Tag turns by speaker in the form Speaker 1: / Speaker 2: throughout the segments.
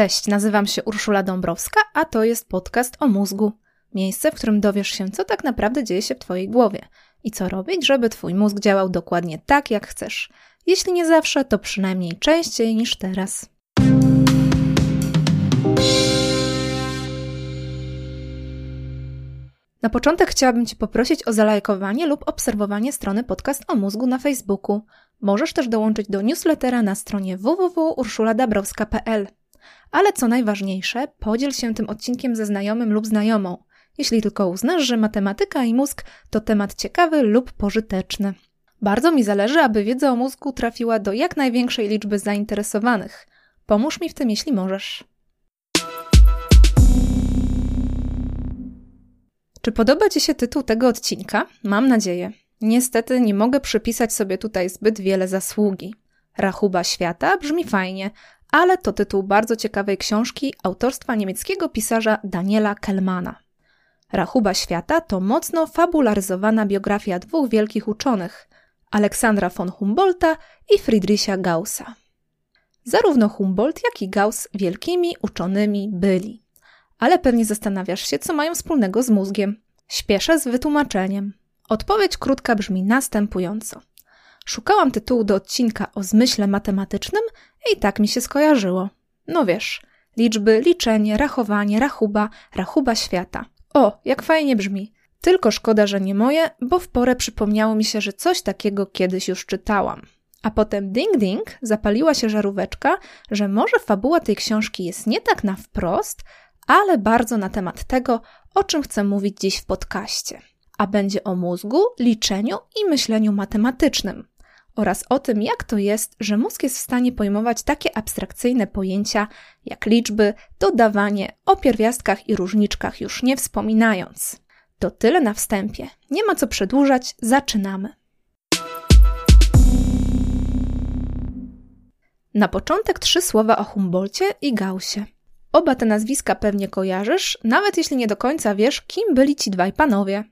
Speaker 1: Cześć, nazywam się Urszula Dąbrowska, a to jest podcast o mózgu. Miejsce, w którym dowiesz się, co tak naprawdę dzieje się w Twojej głowie i co robić, żeby Twój mózg działał dokładnie tak, jak chcesz. Jeśli nie zawsze, to przynajmniej częściej niż teraz. Na początek chciałabym Cię poprosić o zalajkowanie lub obserwowanie strony podcast o mózgu na Facebooku. Możesz też dołączyć do newslettera na stronie www.urszuladabrowska.pl. Ale co najważniejsze, podziel się tym odcinkiem ze znajomym lub znajomą, jeśli tylko uznasz, że matematyka i mózg to temat ciekawy lub pożyteczny. Bardzo mi zależy, aby wiedza o mózgu trafiła do jak największej liczby zainteresowanych. Pomóż mi w tym, jeśli możesz. Czy podoba Ci się tytuł tego odcinka? Mam nadzieję. Niestety nie mogę przypisać sobie tutaj zbyt wiele zasługi. Rachuba świata brzmi fajnie, ale to tytuł bardzo ciekawej książki autorstwa niemieckiego pisarza Daniela Kellmana. Rachuba świata to mocno fabularyzowana biografia dwóch wielkich uczonych Aleksandra von Humboldta i Friedricha Gaussa. Zarówno Humboldt, jak i Gauss wielkimi uczonymi byli. Ale pewnie zastanawiasz się, co mają wspólnego z mózgiem. Śpieszę z wytłumaczeniem. Odpowiedź krótka brzmi następująco. Szukałam tytułu do odcinka o zmyśle matematycznym i tak mi się skojarzyło. No wiesz, liczby, liczenie, rachowanie, rachuba, rachuba świata. O, jak fajnie brzmi. Tylko szkoda, że nie moje, bo w porę przypomniało mi się, że coś takiego kiedyś już czytałam. A potem ding ding zapaliła się żaróweczka, że może fabuła tej książki jest nie tak na wprost, ale bardzo na temat tego, o czym chcę mówić dziś w podcaście. A będzie o mózgu, liczeniu i myśleniu matematycznym oraz o tym, jak to jest, że mózg jest w stanie pojmować takie abstrakcyjne pojęcia jak liczby, dodawanie, o pierwiastkach i różniczkach już nie wspominając. To tyle na wstępie. Nie ma co przedłużać, zaczynamy. Na początek trzy słowa o Humboldcie i Gaussie. Oba te nazwiska pewnie kojarzysz, nawet jeśli nie do końca wiesz, kim byli ci dwaj panowie.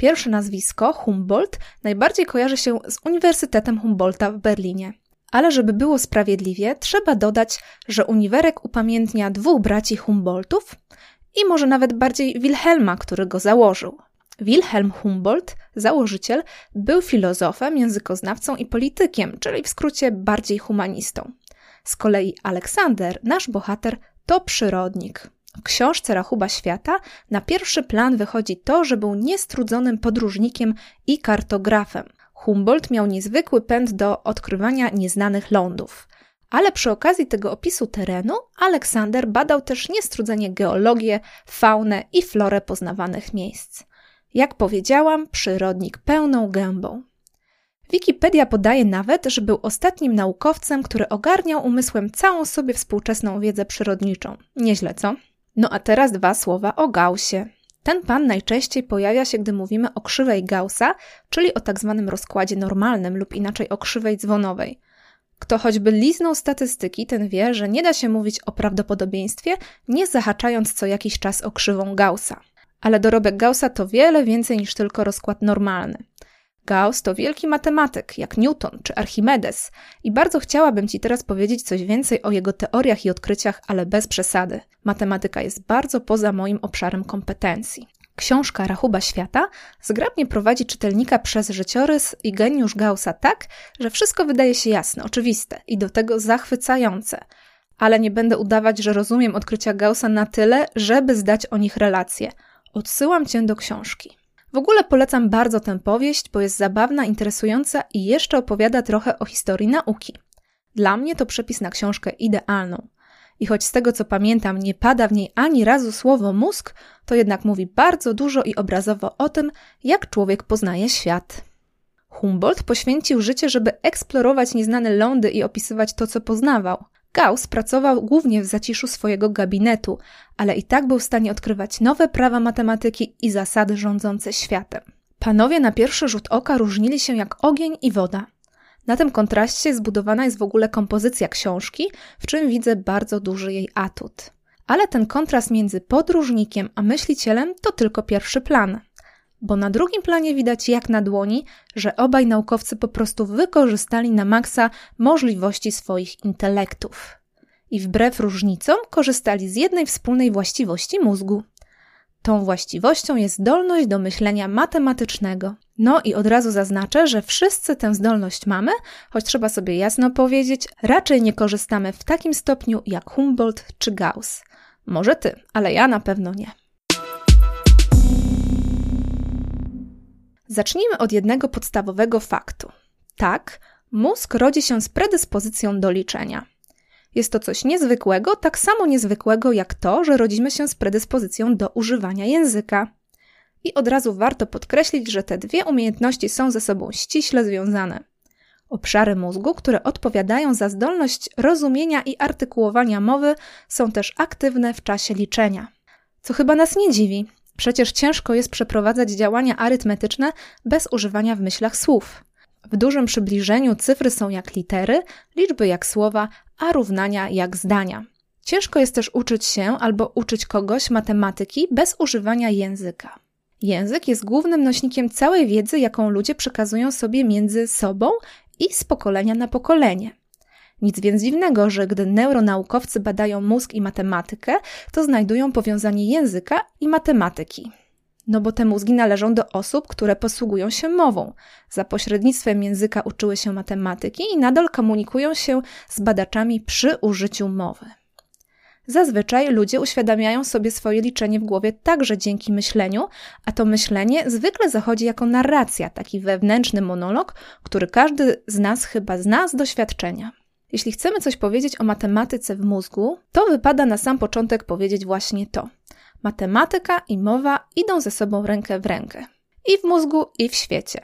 Speaker 1: Pierwsze nazwisko, Humboldt, najbardziej kojarzy się z Uniwersytetem Humboldta w Berlinie. Ale żeby było sprawiedliwie, trzeba dodać, że uniwerek upamiętnia dwóch braci Humboldtów i może nawet bardziej Wilhelma, który go założył. Wilhelm Humboldt, założyciel, był filozofem, językoznawcą i politykiem, czyli w skrócie bardziej humanistą. Z kolei Aleksander, nasz bohater, to przyrodnik. W książce Rachuba Świata na pierwszy plan wychodzi to, że był niestrudzonym podróżnikiem i kartografem. Humboldt miał niezwykły pęd do odkrywania nieznanych lądów. Ale przy okazji tego opisu terenu Aleksander badał też niestrudzenie geologię, faunę i florę poznawanych miejsc. Jak powiedziałam, przyrodnik pełną gębą. Wikipedia podaje nawet, że był ostatnim naukowcem, który ogarniał umysłem całą sobie współczesną wiedzę przyrodniczą. Nieźle, co? No a teraz dwa słowa o Gaussie. Ten pan najczęściej pojawia się, gdy mówimy o krzywej Gaussa, czyli o tak zwanym rozkładzie normalnym lub inaczej o krzywej dzwonowej. Kto choćby liznął statystyki, ten wie, że nie da się mówić o prawdopodobieństwie, nie zahaczając co jakiś czas o krzywą Gaussa. Ale dorobek Gaussa to wiele więcej niż tylko rozkład normalny. Gauss to wielki matematyk, jak Newton czy Archimedes, i bardzo chciałabym Ci teraz powiedzieć coś więcej o jego teoriach i odkryciach, ale bez przesady. Matematyka jest bardzo poza moim obszarem kompetencji. Książka Rachuba Świata zgrabnie prowadzi czytelnika przez życiorys i geniusz Gaussa tak, że wszystko wydaje się jasne, oczywiste i do tego zachwycające. Ale nie będę udawać, że rozumiem odkrycia Gaussa na tyle, żeby zdać o nich relację. Odsyłam Cię do książki. W ogóle polecam bardzo tę powieść, bo jest zabawna, interesująca i jeszcze opowiada trochę o historii nauki. Dla mnie to przepis na książkę idealną. I choć z tego co pamiętam nie pada w niej ani razu słowo mózg, to jednak mówi bardzo dużo i obrazowo o tym, jak człowiek poznaje świat. Humboldt poświęcił życie, żeby eksplorować nieznane lądy i opisywać to, co poznawał. Gauss pracował głównie w zaciszu swojego gabinetu, ale i tak był w stanie odkrywać nowe prawa matematyki i zasady rządzące światem. Panowie na pierwszy rzut oka różnili się jak ogień i woda. Na tym kontraście zbudowana jest w ogóle kompozycja książki, w czym widzę bardzo duży jej atut. Ale ten kontrast między podróżnikiem a myślicielem to tylko pierwszy plan bo na drugim planie widać jak na dłoni, że obaj naukowcy po prostu wykorzystali na maksa możliwości swoich intelektów. i wbrew różnicom korzystali z jednej wspólnej właściwości mózgu. Tą właściwością jest zdolność do myślenia matematycznego. No i od razu zaznaczę, że wszyscy tę zdolność mamy, choć trzeba sobie jasno powiedzieć, raczej nie korzystamy w takim stopniu jak Humboldt czy Gauss. Może ty, ale ja na pewno nie. Zacznijmy od jednego podstawowego faktu. Tak, mózg rodzi się z predyspozycją do liczenia. Jest to coś niezwykłego, tak samo niezwykłego jak to, że rodzimy się z predyspozycją do używania języka. I od razu warto podkreślić, że te dwie umiejętności są ze sobą ściśle związane. Obszary mózgu, które odpowiadają za zdolność rozumienia i artykułowania mowy, są też aktywne w czasie liczenia. Co chyba nas nie dziwi, przecież ciężko jest przeprowadzać działania arytmetyczne bez używania w myślach słów. W dużym przybliżeniu cyfry są jak litery, liczby jak słowa, a równania jak zdania. Ciężko jest też uczyć się albo uczyć kogoś matematyki bez używania języka. Język jest głównym nośnikiem całej wiedzy, jaką ludzie przekazują sobie między sobą i z pokolenia na pokolenie. Nic więc dziwnego, że gdy neuronaukowcy badają mózg i matematykę, to znajdują powiązanie języka i matematyki. No bo te mózgi należą do osób, które posługują się mową. Za pośrednictwem języka uczyły się matematyki i nadal komunikują się z badaczami przy użyciu mowy. Zazwyczaj ludzie uświadamiają sobie swoje liczenie w głowie także dzięki myśleniu, a to myślenie zwykle zachodzi jako narracja, taki wewnętrzny monolog, który każdy z nas chyba zna z doświadczenia. Jeśli chcemy coś powiedzieć o matematyce w mózgu, to wypada na sam początek powiedzieć właśnie to. Matematyka i mowa idą ze sobą rękę w rękę. I w mózgu, i w świecie.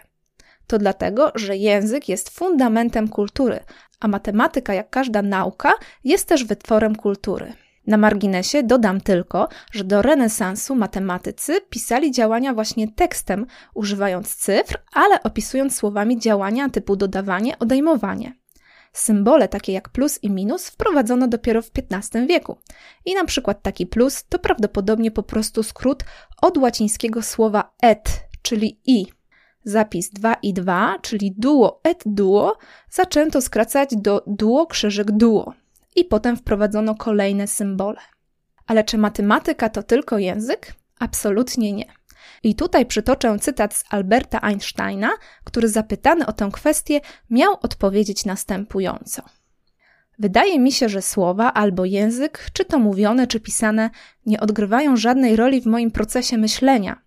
Speaker 1: To dlatego, że język jest fundamentem kultury, a matematyka, jak każda nauka, jest też wytworem kultury. Na marginesie dodam tylko, że do renesansu matematycy pisali działania właśnie tekstem, używając cyfr, ale opisując słowami działania typu dodawanie, odejmowanie. Symbole takie jak plus i minus wprowadzono dopiero w XV wieku. I na przykład taki plus to prawdopodobnie po prostu skrót od łacińskiego słowa et, czyli i. Zapis 2 i 2, czyli duo et duo, zaczęto skracać do duo krzyżyk duo. I potem wprowadzono kolejne symbole. Ale czy matematyka to tylko język? Absolutnie nie. I tutaj przytoczę cytat z Alberta Einsteina, który zapytany o tę kwestię miał odpowiedzieć następująco. Wydaje mi się, że słowa albo język, czy to mówione, czy pisane, nie odgrywają żadnej roli w moim procesie myślenia.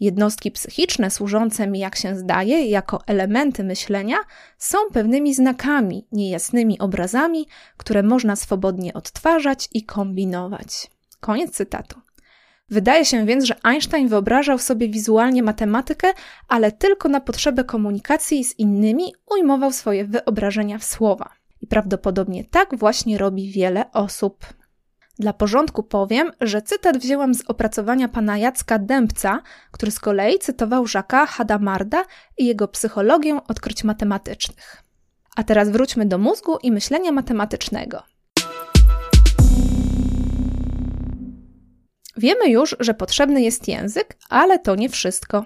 Speaker 1: Jednostki psychiczne, służące mi, jak się zdaje, jako elementy myślenia, są pewnymi znakami, niejasnymi obrazami, które można swobodnie odtwarzać i kombinować. Koniec cytatu. Wydaje się więc, że Einstein wyobrażał sobie wizualnie matematykę, ale tylko na potrzebę komunikacji z innymi ujmował swoje wyobrażenia w słowa. I prawdopodobnie tak właśnie robi wiele osób. Dla porządku powiem, że cytat wzięłam z opracowania pana Jacka Dębca, który z kolei cytował Jacques'a Hadamarda i jego psychologię odkryć matematycznych. A teraz wróćmy do mózgu i myślenia matematycznego. Wiemy już, że potrzebny jest język, ale to nie wszystko.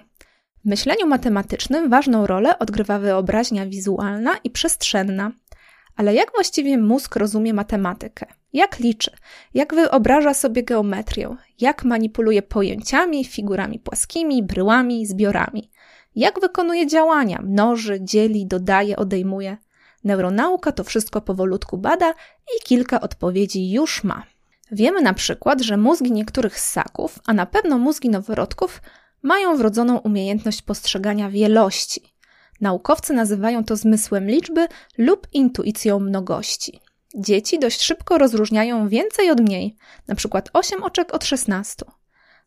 Speaker 1: W myśleniu matematycznym ważną rolę odgrywa wyobraźnia wizualna i przestrzenna. Ale jak właściwie mózg rozumie matematykę? Jak liczy? Jak wyobraża sobie geometrię? Jak manipuluje pojęciami, figurami płaskimi, bryłami, zbiorami? Jak wykonuje działania? Mnoży, dzieli, dodaje, odejmuje? Neuronauka to wszystko powolutku bada i kilka odpowiedzi już ma. Wiemy na przykład, że mózgi niektórych ssaków, a na pewno mózgi noworodków, mają wrodzoną umiejętność postrzegania wielości. Naukowcy nazywają to zmysłem liczby lub intuicją mnogości. Dzieci dość szybko rozróżniają więcej od mniej, przykład 8 oczek od 16.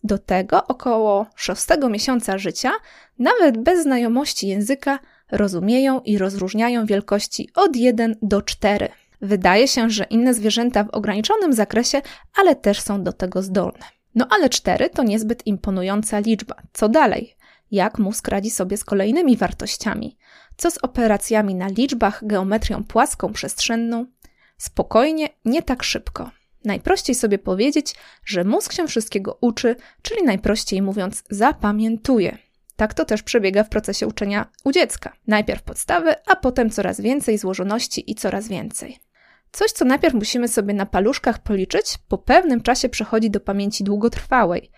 Speaker 1: Do tego około 6 miesiąca życia, nawet bez znajomości języka, rozumieją i rozróżniają wielkości od 1 do 4. Wydaje się, że inne zwierzęta w ograniczonym zakresie, ale też są do tego zdolne. No ale 4 to niezbyt imponująca liczba. Co dalej? Jak mózg radzi sobie z kolejnymi wartościami? Co z operacjami na liczbach, geometrią płaską, przestrzenną? Spokojnie, nie tak szybko. Najprościej sobie powiedzieć, że mózg się wszystkiego uczy, czyli najprościej mówiąc, zapamiętuje. Tak to też przebiega w procesie uczenia u dziecka. Najpierw podstawy, a potem coraz więcej złożoności i coraz więcej. Coś, co najpierw musimy sobie na paluszkach policzyć, po pewnym czasie przechodzi do pamięci długotrwałej.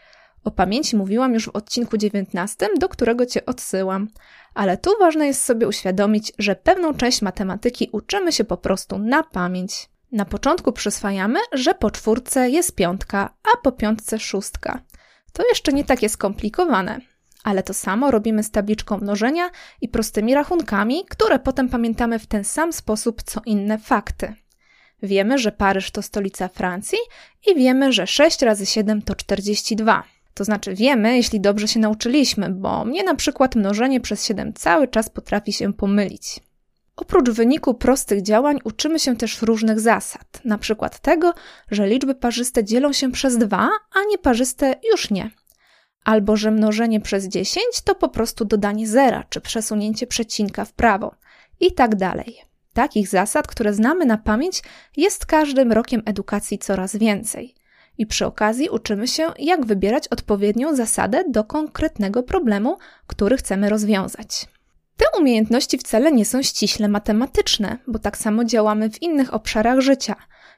Speaker 1: O pamięci mówiłam już w odcinku 19, do którego Cię odsyłam. Ale tu ważne jest sobie uświadomić, że pewną część matematyki uczymy się po prostu na pamięć. Na początku przyswajamy, że po czwórce jest piątka, a po piątce szóstka. To jeszcze nie takie skomplikowane, ale to samo robimy z tabliczką mnożenia i prostymi rachunkami, które potem pamiętamy w ten sam sposób co inne fakty. Wiemy, że Paryż to stolica Francji i wiemy, że 6 razy 7 to 42. To znaczy wiemy, jeśli dobrze się nauczyliśmy, bo mnie na przykład mnożenie przez 7 cały czas potrafi się pomylić. Oprócz wyniku prostych działań uczymy się też różnych zasad, na przykład tego, że liczby parzyste dzielą się przez 2, a nieparzyste już nie. Albo że mnożenie przez 10 to po prostu dodanie zera czy przesunięcie przecinka w prawo i tak dalej. Takich zasad, które znamy na pamięć, jest każdym rokiem edukacji coraz więcej. I przy okazji uczymy się, jak wybierać odpowiednią zasadę do konkretnego problemu, który chcemy rozwiązać. Te umiejętności wcale nie są ściśle matematyczne, bo tak samo działamy w innych obszarach życia.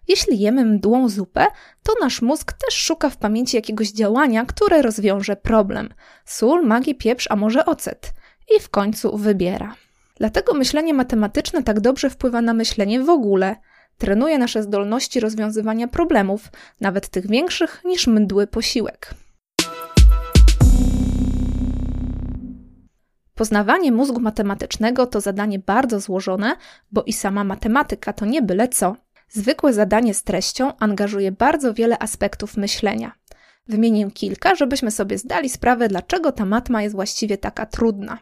Speaker 1: Jeśli jemy mdłą zupę, to nasz mózg też szuka w pamięci jakiegoś działania, które rozwiąże problem. Sól, magii, pieprz, a może ocet. I w końcu wybiera. Dlatego myślenie matematyczne tak dobrze wpływa na myślenie w ogóle. Trenuje nasze zdolności rozwiązywania problemów, nawet tych większych niż mdły posiłek. Poznawanie mózgu matematycznego to zadanie bardzo złożone, bo i sama matematyka to nie byle co. Zwykłe zadanie z treścią angażuje bardzo wiele aspektów myślenia. Wymienię kilka, żebyśmy sobie zdali sprawę, dlaczego ta matma jest właściwie taka trudna.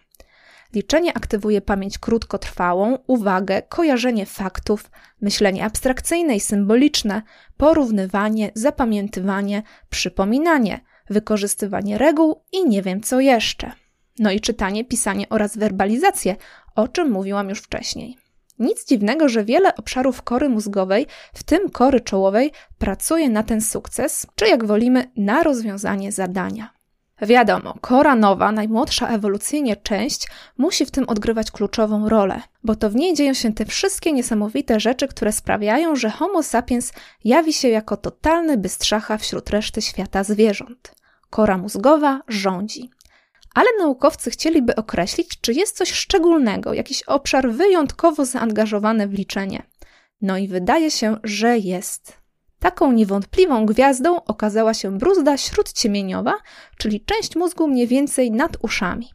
Speaker 1: Liczenie aktywuje pamięć krótkotrwałą, uwagę, kojarzenie faktów, myślenie abstrakcyjne i symboliczne, porównywanie, zapamiętywanie, przypominanie, wykorzystywanie reguł i nie wiem co jeszcze. No i czytanie, pisanie oraz werbalizację, o czym mówiłam już wcześniej. Nic dziwnego, że wiele obszarów kory mózgowej, w tym kory czołowej, pracuje na ten sukces, czy jak wolimy, na rozwiązanie zadania. Wiadomo, kora nowa, najmłodsza ewolucyjnie część, musi w tym odgrywać kluczową rolę, bo to w niej dzieją się te wszystkie niesamowite rzeczy, które sprawiają, że Homo sapiens jawi się jako totalny bystrzacha wśród reszty świata zwierząt. Kora mózgowa rządzi. Ale naukowcy chcieliby określić, czy jest coś szczególnego, jakiś obszar wyjątkowo zaangażowany w liczenie. No i wydaje się, że jest. Taką niewątpliwą gwiazdą okazała się bruzda śródciemieniowa, czyli część mózgu mniej więcej nad uszami.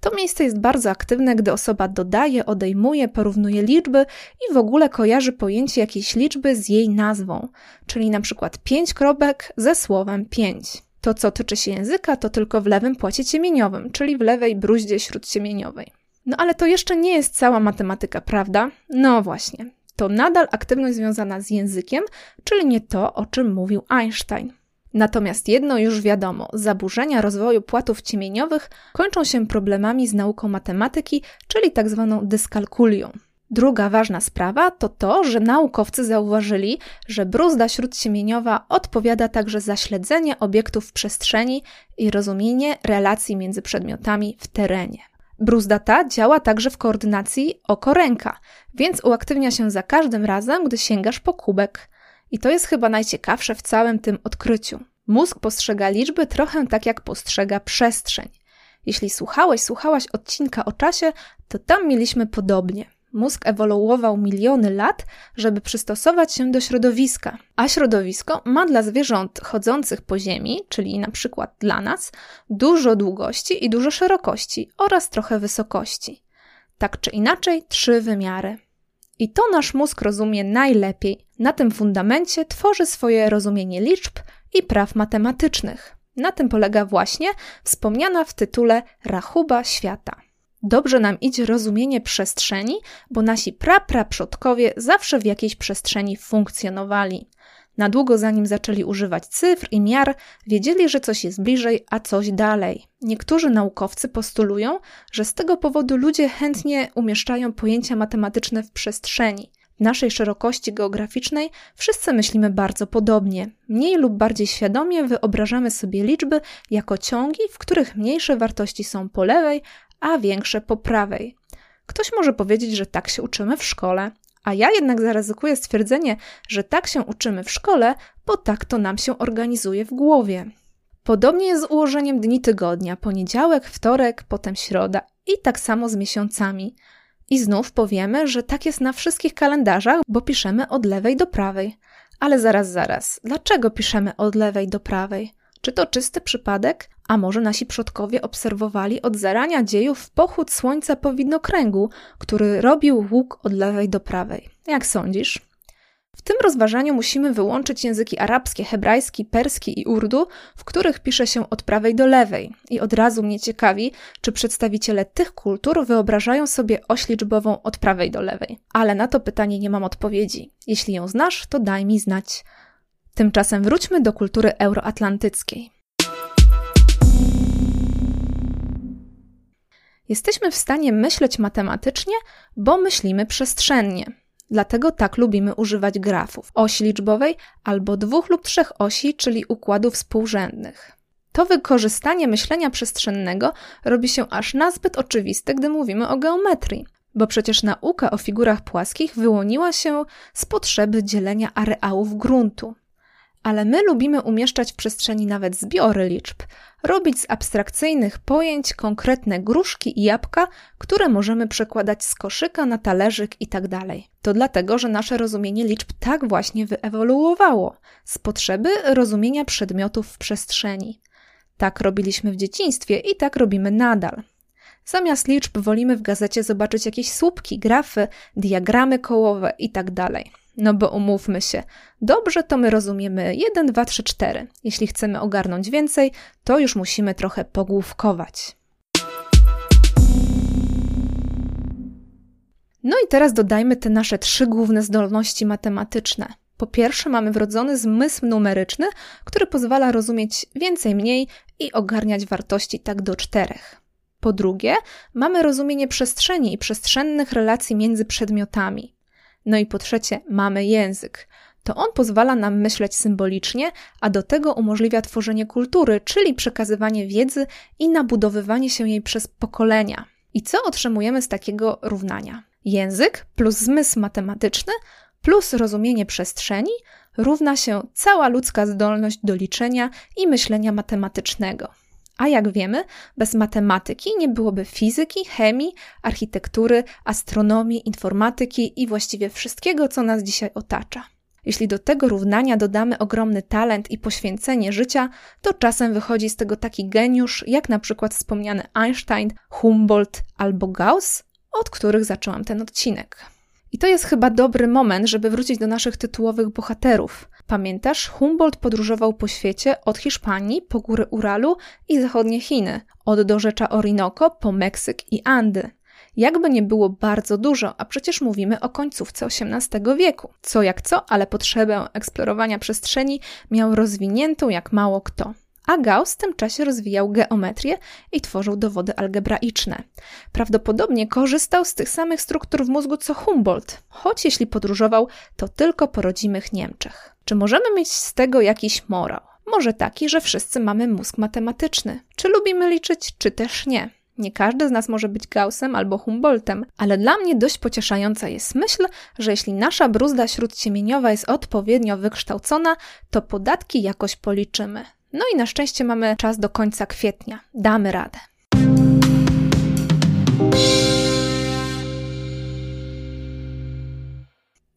Speaker 1: To miejsce jest bardzo aktywne, gdy osoba dodaje, odejmuje, porównuje liczby i w ogóle kojarzy pojęcie jakiejś liczby z jej nazwą, czyli na przykład 5 kropek ze słowem 5. To, co tyczy się języka, to tylko w lewym płacie ciemieniowym, czyli w lewej bruździe śródciemieniowej. No ale to jeszcze nie jest cała matematyka, prawda? No właśnie to nadal aktywność związana z językiem, czyli nie to, o czym mówił Einstein. Natomiast jedno już wiadomo: zaburzenia rozwoju płatów ciemieniowych kończą się problemami z nauką matematyki, czyli tak zwaną dyskalkulią. Druga ważna sprawa to to, że naukowcy zauważyli, że bruzda śródciemieniowa odpowiada także za śledzenie obiektów w przestrzeni i rozumienie relacji między przedmiotami w terenie. Bruzda ta działa także w koordynacji oko-ręka, więc uaktywnia się za każdym razem, gdy sięgasz po kubek. I to jest chyba najciekawsze w całym tym odkryciu. Mózg postrzega liczby trochę tak jak postrzega przestrzeń. Jeśli słuchałeś, słuchałaś odcinka o czasie, to tam mieliśmy podobnie. Mózg ewoluował miliony lat, żeby przystosować się do środowiska, a środowisko ma dla zwierząt chodzących po ziemi, czyli na przykład dla nas, dużo długości i dużo szerokości oraz trochę wysokości. Tak czy inaczej, trzy wymiary. I to nasz mózg rozumie najlepiej. Na tym fundamencie tworzy swoje rozumienie liczb i praw matematycznych. Na tym polega właśnie wspomniana w tytule rachuba świata. Dobrze nam idzie rozumienie przestrzeni, bo nasi prapraprzodkowie zawsze w jakiejś przestrzeni funkcjonowali. Na długo zanim zaczęli używać cyfr i miar, wiedzieli, że coś jest bliżej, a coś dalej. Niektórzy naukowcy postulują, że z tego powodu ludzie chętnie umieszczają pojęcia matematyczne w przestrzeni. W naszej szerokości geograficznej wszyscy myślimy bardzo podobnie. Mniej lub bardziej świadomie wyobrażamy sobie liczby jako ciągi, w których mniejsze wartości są po lewej, a większe po prawej. Ktoś może powiedzieć, że tak się uczymy w szkole, A ja jednak zaryzykuję stwierdzenie, że tak się uczymy w szkole, bo tak to nam się organizuje w głowie. Podobnie jest z ułożeniem dni tygodnia: poniedziałek, wtorek, potem środa i tak samo z miesiącami. I znów powiemy, że tak jest na wszystkich kalendarzach, bo piszemy od lewej do prawej. Ale zaraz, zaraz, dlaczego piszemy od lewej do prawej? Czy to czysty przypadek? A może nasi przodkowie obserwowali od zarania dziejów pochód słońca po widnokręgu, który robił łuk od lewej do prawej? Jak sądzisz? W tym rozważaniu musimy wyłączyć języki arabskie, hebrajski, perski i urdu, w których pisze się od prawej do lewej. I od razu mnie ciekawi, czy przedstawiciele tych kultur wyobrażają sobie oś liczbową od prawej do lewej. Ale na to pytanie nie mam odpowiedzi. Jeśli ją znasz, to daj mi znać. Tymczasem wróćmy do kultury euroatlantyckiej. Jesteśmy w stanie myśleć matematycznie, bo myślimy przestrzennie. Dlatego tak lubimy używać grafów, osi liczbowej albo dwóch lub trzech osi, czyli układów współrzędnych. To wykorzystanie myślenia przestrzennego robi się aż nazbyt oczywiste, gdy mówimy o geometrii, bo przecież nauka o figurach płaskich wyłoniła się z potrzeby dzielenia areałów gruntu ale my lubimy umieszczać w przestrzeni nawet zbiory liczb, robić z abstrakcyjnych pojęć konkretne gruszki i jabłka, które możemy przekładać z koszyka na talerzyk itd. Tak to dlatego, że nasze rozumienie liczb tak właśnie wyewoluowało z potrzeby rozumienia przedmiotów w przestrzeni. Tak robiliśmy w dzieciństwie i tak robimy nadal. Zamiast liczb wolimy w gazecie zobaczyć jakieś słupki, grafy, diagramy kołowe itd. No bo umówmy się, dobrze to my rozumiemy 1, 2, 3, 4. Jeśli chcemy ogarnąć więcej, to już musimy trochę pogłówkować. No i teraz dodajmy te nasze trzy główne zdolności matematyczne. Po pierwsze, mamy wrodzony zmysł numeryczny, który pozwala rozumieć więcej mniej i ogarniać wartości tak do czterech. Po drugie, mamy rozumienie przestrzeni i przestrzennych relacji między przedmiotami. No i po trzecie, mamy język. To on pozwala nam myśleć symbolicznie, a do tego umożliwia tworzenie kultury, czyli przekazywanie wiedzy i nabudowywanie się jej przez pokolenia. I co otrzymujemy z takiego równania? Język plus zmysł matematyczny plus rozumienie przestrzeni równa się cała ludzka zdolność do liczenia i myślenia matematycznego. A jak wiemy, bez matematyki nie byłoby fizyki, chemii, architektury, astronomii, informatyki i właściwie wszystkiego, co nas dzisiaj otacza. Jeśli do tego równania dodamy ogromny talent i poświęcenie życia, to czasem wychodzi z tego taki geniusz, jak na przykład wspomniany Einstein, Humboldt albo Gauss, od których zaczęłam ten odcinek. I to jest chyba dobry moment, żeby wrócić do naszych tytułowych bohaterów. Pamiętasz, Humboldt podróżował po świecie od Hiszpanii po góry Uralu i zachodnie Chiny, od dorzecza Orinoco po Meksyk i Andy. Jakby nie było bardzo dużo, a przecież mówimy o końcówce XVIII wieku. Co jak co, ale potrzebę eksplorowania przestrzeni miał rozwiniętą jak mało kto a Gauss w tym czasie rozwijał geometrię i tworzył dowody algebraiczne. Prawdopodobnie korzystał z tych samych struktur w mózgu co Humboldt, choć jeśli podróżował, to tylko po rodzimych Niemczech. Czy możemy mieć z tego jakiś morał? Może taki, że wszyscy mamy mózg matematyczny. Czy lubimy liczyć, czy też nie. Nie każdy z nas może być Gaussem albo Humboldtem, ale dla mnie dość pocieszająca jest myśl, że jeśli nasza bruzda śródciemieniowa jest odpowiednio wykształcona, to podatki jakoś policzymy. No i na szczęście mamy czas do końca kwietnia. Damy radę.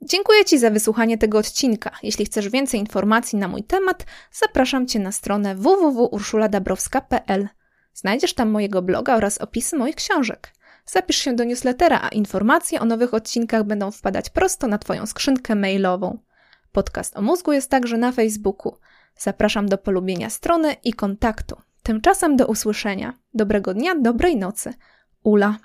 Speaker 1: Dziękuję Ci za wysłuchanie tego odcinka. Jeśli chcesz więcej informacji na mój temat, zapraszam Cię na stronę www.urszuladabrowska.pl. Znajdziesz tam mojego bloga oraz opisy moich książek. Zapisz się do newslettera, a informacje o nowych odcinkach będą wpadać prosto na Twoją skrzynkę mailową. Podcast o mózgu jest także na Facebooku. Zapraszam do polubienia strony i kontaktu. Tymczasem do usłyszenia. Dobrego dnia, dobrej nocy. Ula.